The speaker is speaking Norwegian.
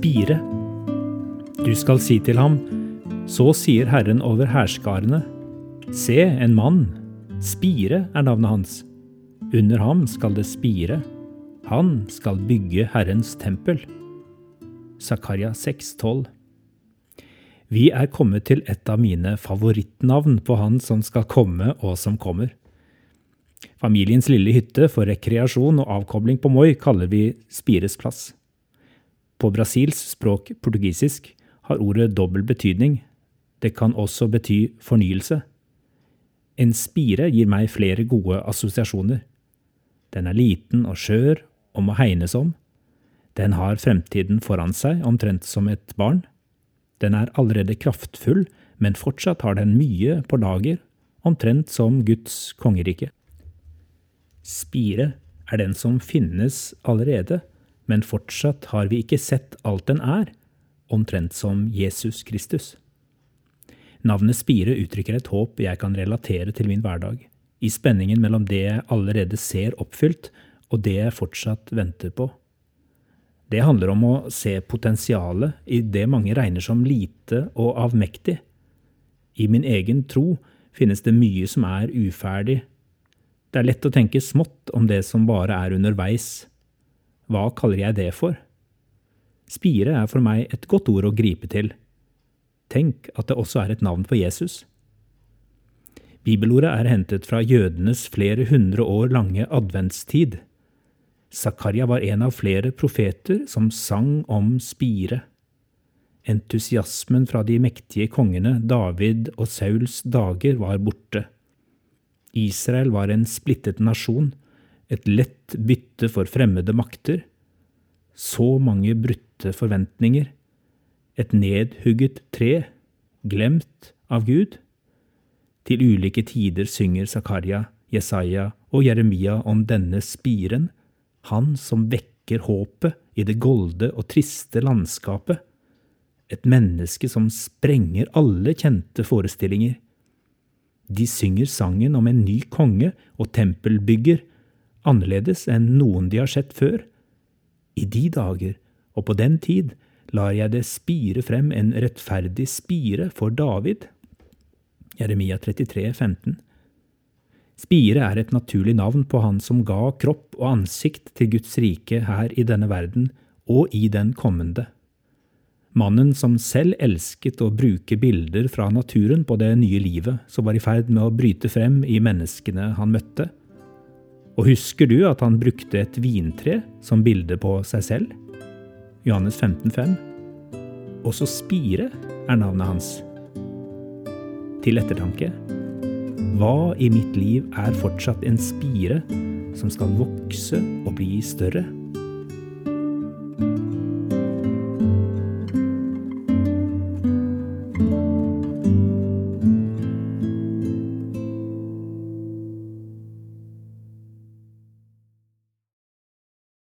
spire. Du skal si til ham, så sier Herren over hærskarene, se en mann, spire er navnet hans. Under ham skal det spire, han skal bygge Herrens tempel. Zakaria 6,12 Vi er kommet til et av mine favorittnavn på han som skal komme og som kommer. Familiens lille hytte for rekreasjon og avkobling på Moi kaller vi Spires plass. På Brasils språk portugisisk har ordet dobbel betydning. Det kan også bety fornyelse. En spire gir meg flere gode assosiasjoner. Den er liten og skjør og må hegnes om. Den har fremtiden foran seg, omtrent som et barn. Den er allerede kraftfull, men fortsatt har den mye på lager, omtrent som Guds kongerike. Spire er den som finnes allerede, men fortsatt har vi ikke sett alt den er, omtrent som Jesus Kristus. Navnet Spire uttrykker et håp jeg kan relatere til min hverdag, i spenningen mellom det jeg allerede ser oppfylt, og det jeg fortsatt venter på. Det handler om å se potensialet i det mange regner som lite og avmektig. I min egen tro finnes det mye som er uferdig. Det er lett å tenke smått om det som bare er underveis. Hva kaller jeg det for? Spire er for meg et godt ord å gripe til. Tenk at det også er et navn på Jesus. Bibelordet er hentet fra jødenes flere hundre år lange adventstid. Zakaria var en av flere profeter som sang om spire. Entusiasmen fra de mektige kongene David og Sauls dager var borte. Israel var en splittet nasjon, et lett bytte for fremmede makter. Så mange brutte forventninger. Et nedhugget tre, glemt av Gud. Til ulike tider synger Zakaria, Jesaja og Jeremia om denne spiren, han som vekker håpet i det golde og triste landskapet. Et menneske som sprenger alle kjente forestillinger. De synger sangen om en ny konge og tempelbygger, annerledes enn noen de har sett før. I de dager og på den tid lar jeg det spire frem en rettferdig spire for David. Jeremia 33, 15. Spire er et naturlig navn på han som ga kropp og ansikt til Guds rike her i denne verden og i den kommende. Mannen som selv elsket å bruke bilder fra naturen på det nye livet som var i ferd med å bryte frem i menneskene han møtte. Og husker du at han brukte et vintre som bilde på seg selv? Johannes 15, 5. Også Spire er navnet hans. Til ettertanke. Hva i mitt liv er fortsatt en spire som skal vokse og bli større?